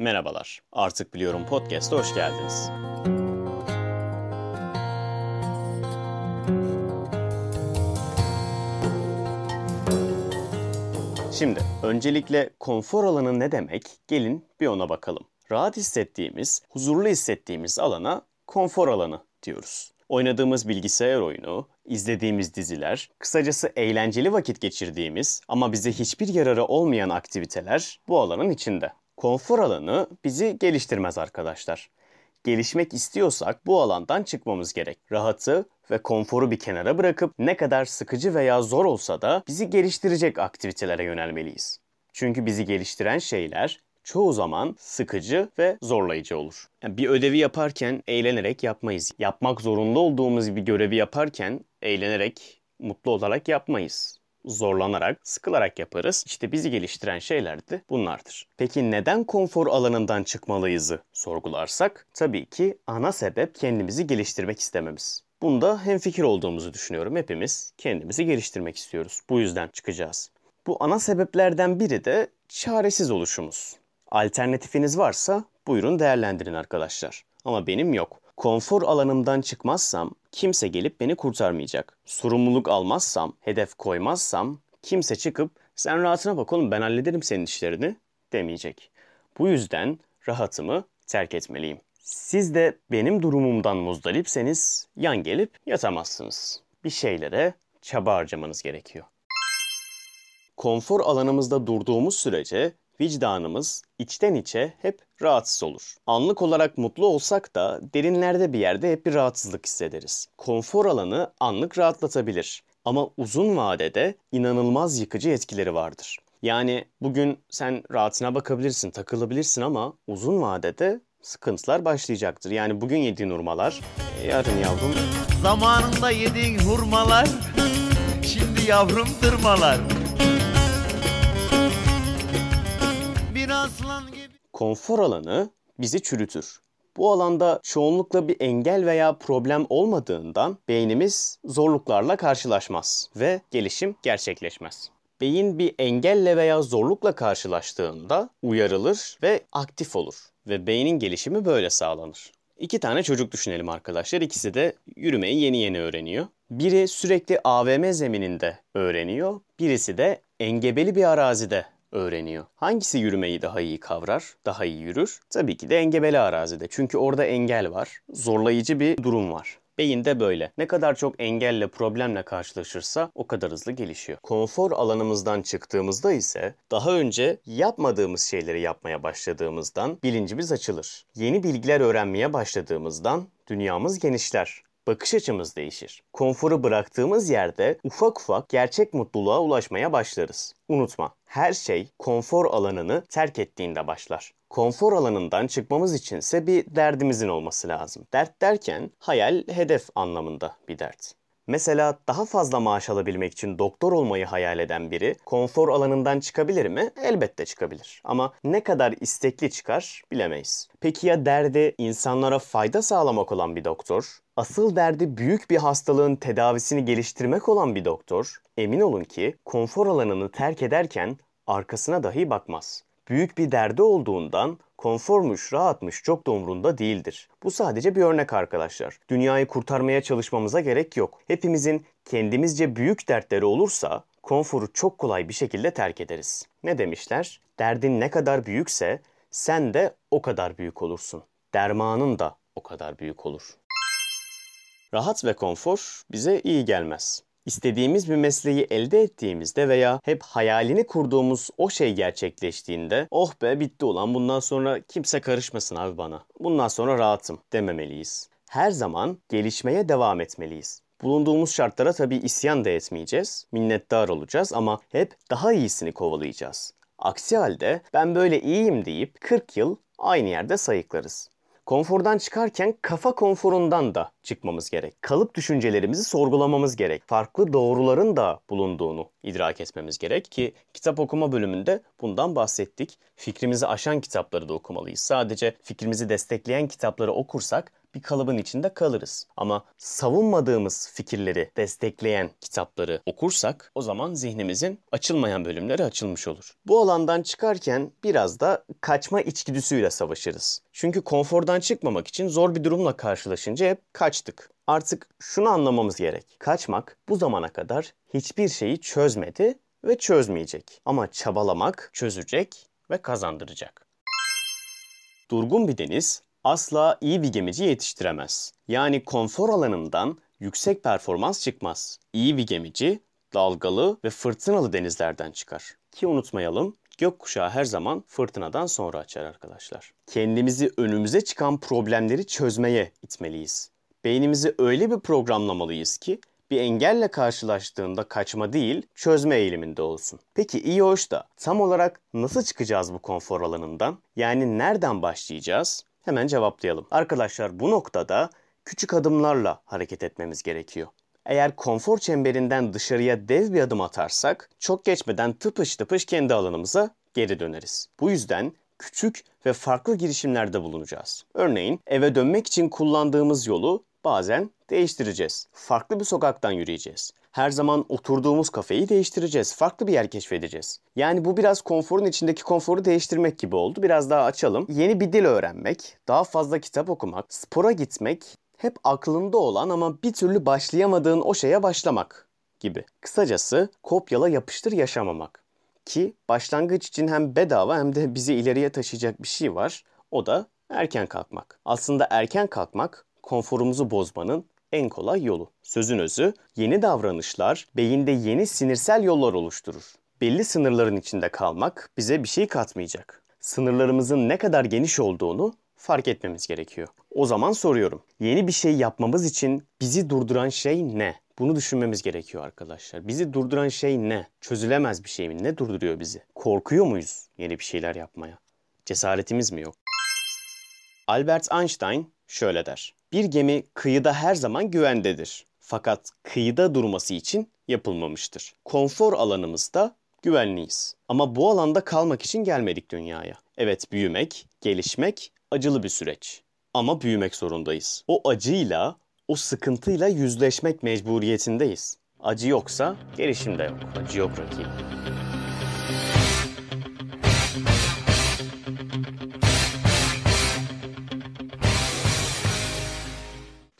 Merhabalar. Artık Biliyorum Podcast'a hoş geldiniz. Şimdi öncelikle konfor alanı ne demek? Gelin bir ona bakalım. Rahat hissettiğimiz, huzurlu hissettiğimiz alana konfor alanı diyoruz. Oynadığımız bilgisayar oyunu, izlediğimiz diziler, kısacası eğlenceli vakit geçirdiğimiz ama bize hiçbir yararı olmayan aktiviteler bu alanın içinde. Konfor alanı bizi geliştirmez arkadaşlar. Gelişmek istiyorsak bu alandan çıkmamız gerek. Rahatı ve konforu bir kenara bırakıp ne kadar sıkıcı veya zor olsa da bizi geliştirecek aktivitelere yönelmeliyiz. Çünkü bizi geliştiren şeyler çoğu zaman sıkıcı ve zorlayıcı olur. Yani bir ödevi yaparken eğlenerek yapmayız. Yapmak zorunda olduğumuz bir görevi yaparken eğlenerek, mutlu olarak yapmayız zorlanarak, sıkılarak yaparız. İşte bizi geliştiren şeyler de bunlardır. Peki neden konfor alanından çıkmalıyızı sorgularsak tabii ki ana sebep kendimizi geliştirmek istememiz. Bunda hemfikir olduğumuzu düşünüyorum. Hepimiz kendimizi geliştirmek istiyoruz. Bu yüzden çıkacağız. Bu ana sebeplerden biri de çaresiz oluşumuz. Alternatifiniz varsa buyurun değerlendirin arkadaşlar. Ama benim yok. Konfor alanımdan çıkmazsam kimse gelip beni kurtarmayacak. Sorumluluk almazsam, hedef koymazsam kimse çıkıp sen rahatına bak oğlum ben hallederim senin işlerini demeyecek. Bu yüzden rahatımı terk etmeliyim. Siz de benim durumumdan muzdaripseniz yan gelip yatamazsınız. Bir şeylere çaba harcamanız gerekiyor. Konfor alanımızda durduğumuz sürece vicdanımız içten içe hep rahatsız olur. Anlık olarak mutlu olsak da derinlerde bir yerde hep bir rahatsızlık hissederiz. Konfor alanı anlık rahatlatabilir ama uzun vadede inanılmaz yıkıcı etkileri vardır. Yani bugün sen rahatına bakabilirsin, takılabilirsin ama uzun vadede sıkıntılar başlayacaktır. Yani bugün yediğin hurmalar, yarın yavrum... Zamanında yediğin hurmalar, şimdi yavrum tırmalar. Konfor alanı bizi çürütür. Bu alanda çoğunlukla bir engel veya problem olmadığından beynimiz zorluklarla karşılaşmaz ve gelişim gerçekleşmez. Beyin bir engelle veya zorlukla karşılaştığında uyarılır ve aktif olur ve beynin gelişimi böyle sağlanır. İki tane çocuk düşünelim arkadaşlar. İkisi de yürümeyi yeni yeni öğreniyor. Biri sürekli AVM zemininde öğreniyor. Birisi de engebeli bir arazide öğreniyor. Hangisi yürümeyi daha iyi kavrar, daha iyi yürür? Tabii ki de engebeli arazide. Çünkü orada engel var. Zorlayıcı bir durum var. Beyin de böyle. Ne kadar çok engelle, problemle karşılaşırsa o kadar hızlı gelişiyor. Konfor alanımızdan çıktığımızda ise daha önce yapmadığımız şeyleri yapmaya başladığımızdan bilincimiz açılır. Yeni bilgiler öğrenmeye başladığımızdan dünyamız genişler bakış açımız değişir. Konforu bıraktığımız yerde ufak ufak gerçek mutluluğa ulaşmaya başlarız. Unutma, her şey konfor alanını terk ettiğinde başlar. Konfor alanından çıkmamız içinse bir derdimizin olması lazım. Dert derken hayal, hedef anlamında bir dert. Mesela daha fazla maaş alabilmek için doktor olmayı hayal eden biri konfor alanından çıkabilir mi? Elbette çıkabilir. Ama ne kadar istekli çıkar bilemeyiz. Peki ya derdi insanlara fayda sağlamak olan bir doktor? Asıl derdi büyük bir hastalığın tedavisini geliştirmek olan bir doktor, emin olun ki konfor alanını terk ederken arkasına dahi bakmaz. Büyük bir derdi olduğundan konformuş, rahatmış çok da umrunda değildir. Bu sadece bir örnek arkadaşlar. Dünyayı kurtarmaya çalışmamıza gerek yok. Hepimizin kendimizce büyük dertleri olursa konforu çok kolay bir şekilde terk ederiz. Ne demişler? Derdin ne kadar büyükse sen de o kadar büyük olursun. Dermanın da o kadar büyük olur. Rahat ve konfor bize iyi gelmez. İstediğimiz bir mesleği elde ettiğimizde veya hep hayalini kurduğumuz o şey gerçekleştiğinde oh be bitti ulan bundan sonra kimse karışmasın abi bana. Bundan sonra rahatım dememeliyiz. Her zaman gelişmeye devam etmeliyiz. Bulunduğumuz şartlara tabii isyan da etmeyeceğiz. Minnettar olacağız ama hep daha iyisini kovalayacağız. Aksi halde ben böyle iyiyim deyip 40 yıl aynı yerde sayıklarız. Konfordan çıkarken kafa konforundan da çıkmamız gerek. Kalıp düşüncelerimizi sorgulamamız gerek. Farklı doğruların da bulunduğunu idrak etmemiz gerek ki kitap okuma bölümünde bundan bahsettik. Fikrimizi aşan kitapları da okumalıyız. Sadece fikrimizi destekleyen kitapları okursak bir kalıbın içinde kalırız. Ama savunmadığımız fikirleri destekleyen kitapları okursak o zaman zihnimizin açılmayan bölümleri açılmış olur. Bu alandan çıkarken biraz da kaçma içgüdüsüyle savaşırız. Çünkü konfordan çıkmamak için zor bir durumla karşılaşınca hep kaçtık. Artık şunu anlamamız gerek. Kaçmak bu zamana kadar hiçbir şeyi çözmedi ve çözmeyecek. Ama çabalamak çözecek ve kazandıracak. Durgun bir deniz asla iyi bir gemici yetiştiremez. Yani konfor alanından yüksek performans çıkmaz. İyi bir gemici dalgalı ve fırtınalı denizlerden çıkar. Ki unutmayalım gökkuşağı her zaman fırtınadan sonra açar arkadaşlar. Kendimizi önümüze çıkan problemleri çözmeye itmeliyiz. Beynimizi öyle bir programlamalıyız ki bir engelle karşılaştığında kaçma değil, çözme eğiliminde olsun. Peki iyi hoş da tam olarak nasıl çıkacağız bu konfor alanından? Yani nereden başlayacağız? Hemen cevaplayalım. Arkadaşlar bu noktada küçük adımlarla hareket etmemiz gerekiyor. Eğer konfor çemberinden dışarıya dev bir adım atarsak çok geçmeden tıpış tıpış kendi alanımıza geri döneriz. Bu yüzden küçük ve farklı girişimlerde bulunacağız. Örneğin eve dönmek için kullandığımız yolu bazen değiştireceğiz. Farklı bir sokaktan yürüyeceğiz. Her zaman oturduğumuz kafeyi değiştireceğiz. Farklı bir yer keşfedeceğiz. Yani bu biraz konforun içindeki konforu değiştirmek gibi oldu. Biraz daha açalım. Yeni bir dil öğrenmek, daha fazla kitap okumak, spora gitmek hep aklında olan ama bir türlü başlayamadığın o şeye başlamak gibi. Kısacası kopyala yapıştır yaşamamak. Ki başlangıç için hem bedava hem de bizi ileriye taşıyacak bir şey var. O da erken kalkmak. Aslında erken kalkmak konforumuzu bozmanın en kolay yolu. Sözün özü, yeni davranışlar beyinde yeni sinirsel yollar oluşturur. Belli sınırların içinde kalmak bize bir şey katmayacak. Sınırlarımızın ne kadar geniş olduğunu fark etmemiz gerekiyor. O zaman soruyorum. Yeni bir şey yapmamız için bizi durduran şey ne? Bunu düşünmemiz gerekiyor arkadaşlar. Bizi durduran şey ne? Çözülemez bir şey mi? Ne durduruyor bizi? Korkuyor muyuz yeni bir şeyler yapmaya? Cesaretimiz mi yok? Albert Einstein şöyle der. Bir gemi kıyıda her zaman güvendedir. Fakat kıyıda durması için yapılmamıştır. Konfor alanımızda güvenliyiz. Ama bu alanda kalmak için gelmedik dünyaya. Evet büyümek, gelişmek acılı bir süreç. Ama büyümek zorundayız. O acıyla, o sıkıntıyla yüzleşmek mecburiyetindeyiz. Acı yoksa gelişim de yok. Acı yok rakip.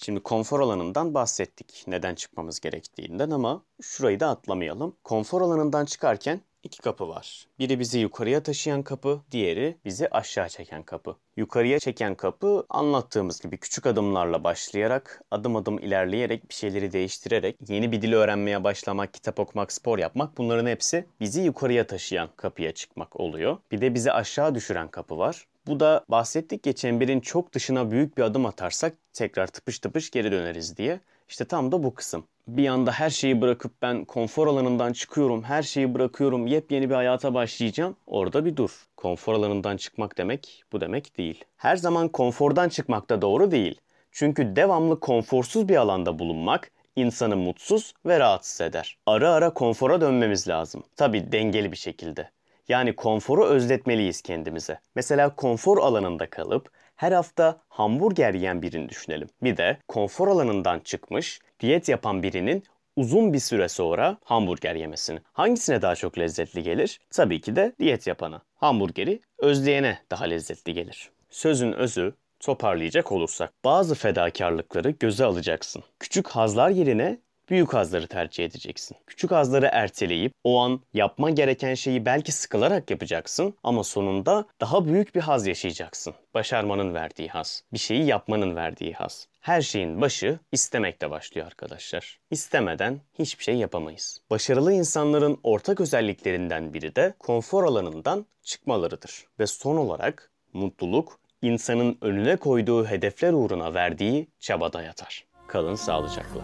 Şimdi konfor alanından bahsettik. Neden çıkmamız gerektiğinden ama şurayı da atlamayalım. Konfor alanından çıkarken iki kapı var. Biri bizi yukarıya taşıyan kapı, diğeri bizi aşağı çeken kapı. Yukarıya çeken kapı anlattığımız gibi küçük adımlarla başlayarak, adım adım ilerleyerek, bir şeyleri değiştirerek, yeni bir dil öğrenmeye başlamak, kitap okumak, spor yapmak bunların hepsi bizi yukarıya taşıyan kapıya çıkmak oluyor. Bir de bizi aşağı düşüren kapı var. Bu da bahsettik ya çemberin çok dışına büyük bir adım atarsak tekrar tıpış tıpış geri döneriz diye. İşte tam da bu kısım. Bir anda her şeyi bırakıp ben konfor alanından çıkıyorum, her şeyi bırakıyorum, yepyeni bir hayata başlayacağım. Orada bir dur. Konfor alanından çıkmak demek bu demek değil. Her zaman konfordan çıkmak da doğru değil. Çünkü devamlı konforsuz bir alanda bulunmak insanı mutsuz ve rahatsız eder. Ara ara konfora dönmemiz lazım. Tabi dengeli bir şekilde. Yani konforu özletmeliyiz kendimize. Mesela konfor alanında kalıp her hafta hamburger yiyen birini düşünelim. Bir de konfor alanından çıkmış, diyet yapan birinin uzun bir süre sonra hamburger yemesini. Hangisine daha çok lezzetli gelir? Tabii ki de diyet yapana. Hamburgeri özleyene daha lezzetli gelir. Sözün özü toparlayacak olursak bazı fedakarlıkları göze alacaksın. Küçük hazlar yerine büyük hazları tercih edeceksin. Küçük hazları erteleyip o an yapman gereken şeyi belki sıkılarak yapacaksın ama sonunda daha büyük bir haz yaşayacaksın. Başarmanın verdiği haz, bir şeyi yapmanın verdiği haz. Her şeyin başı istemekle başlıyor arkadaşlar. İstemeden hiçbir şey yapamayız. Başarılı insanların ortak özelliklerinden biri de konfor alanından çıkmalarıdır. Ve son olarak mutluluk insanın önüne koyduğu hedefler uğruna verdiği çabada yatar. Kalın sağlıcakla.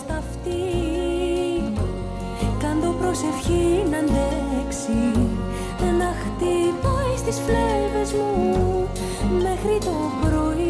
στα Κάντο προσευχή να αντέξει Να χτυπάει στις φλέβες μου. Μέχρι το πρωί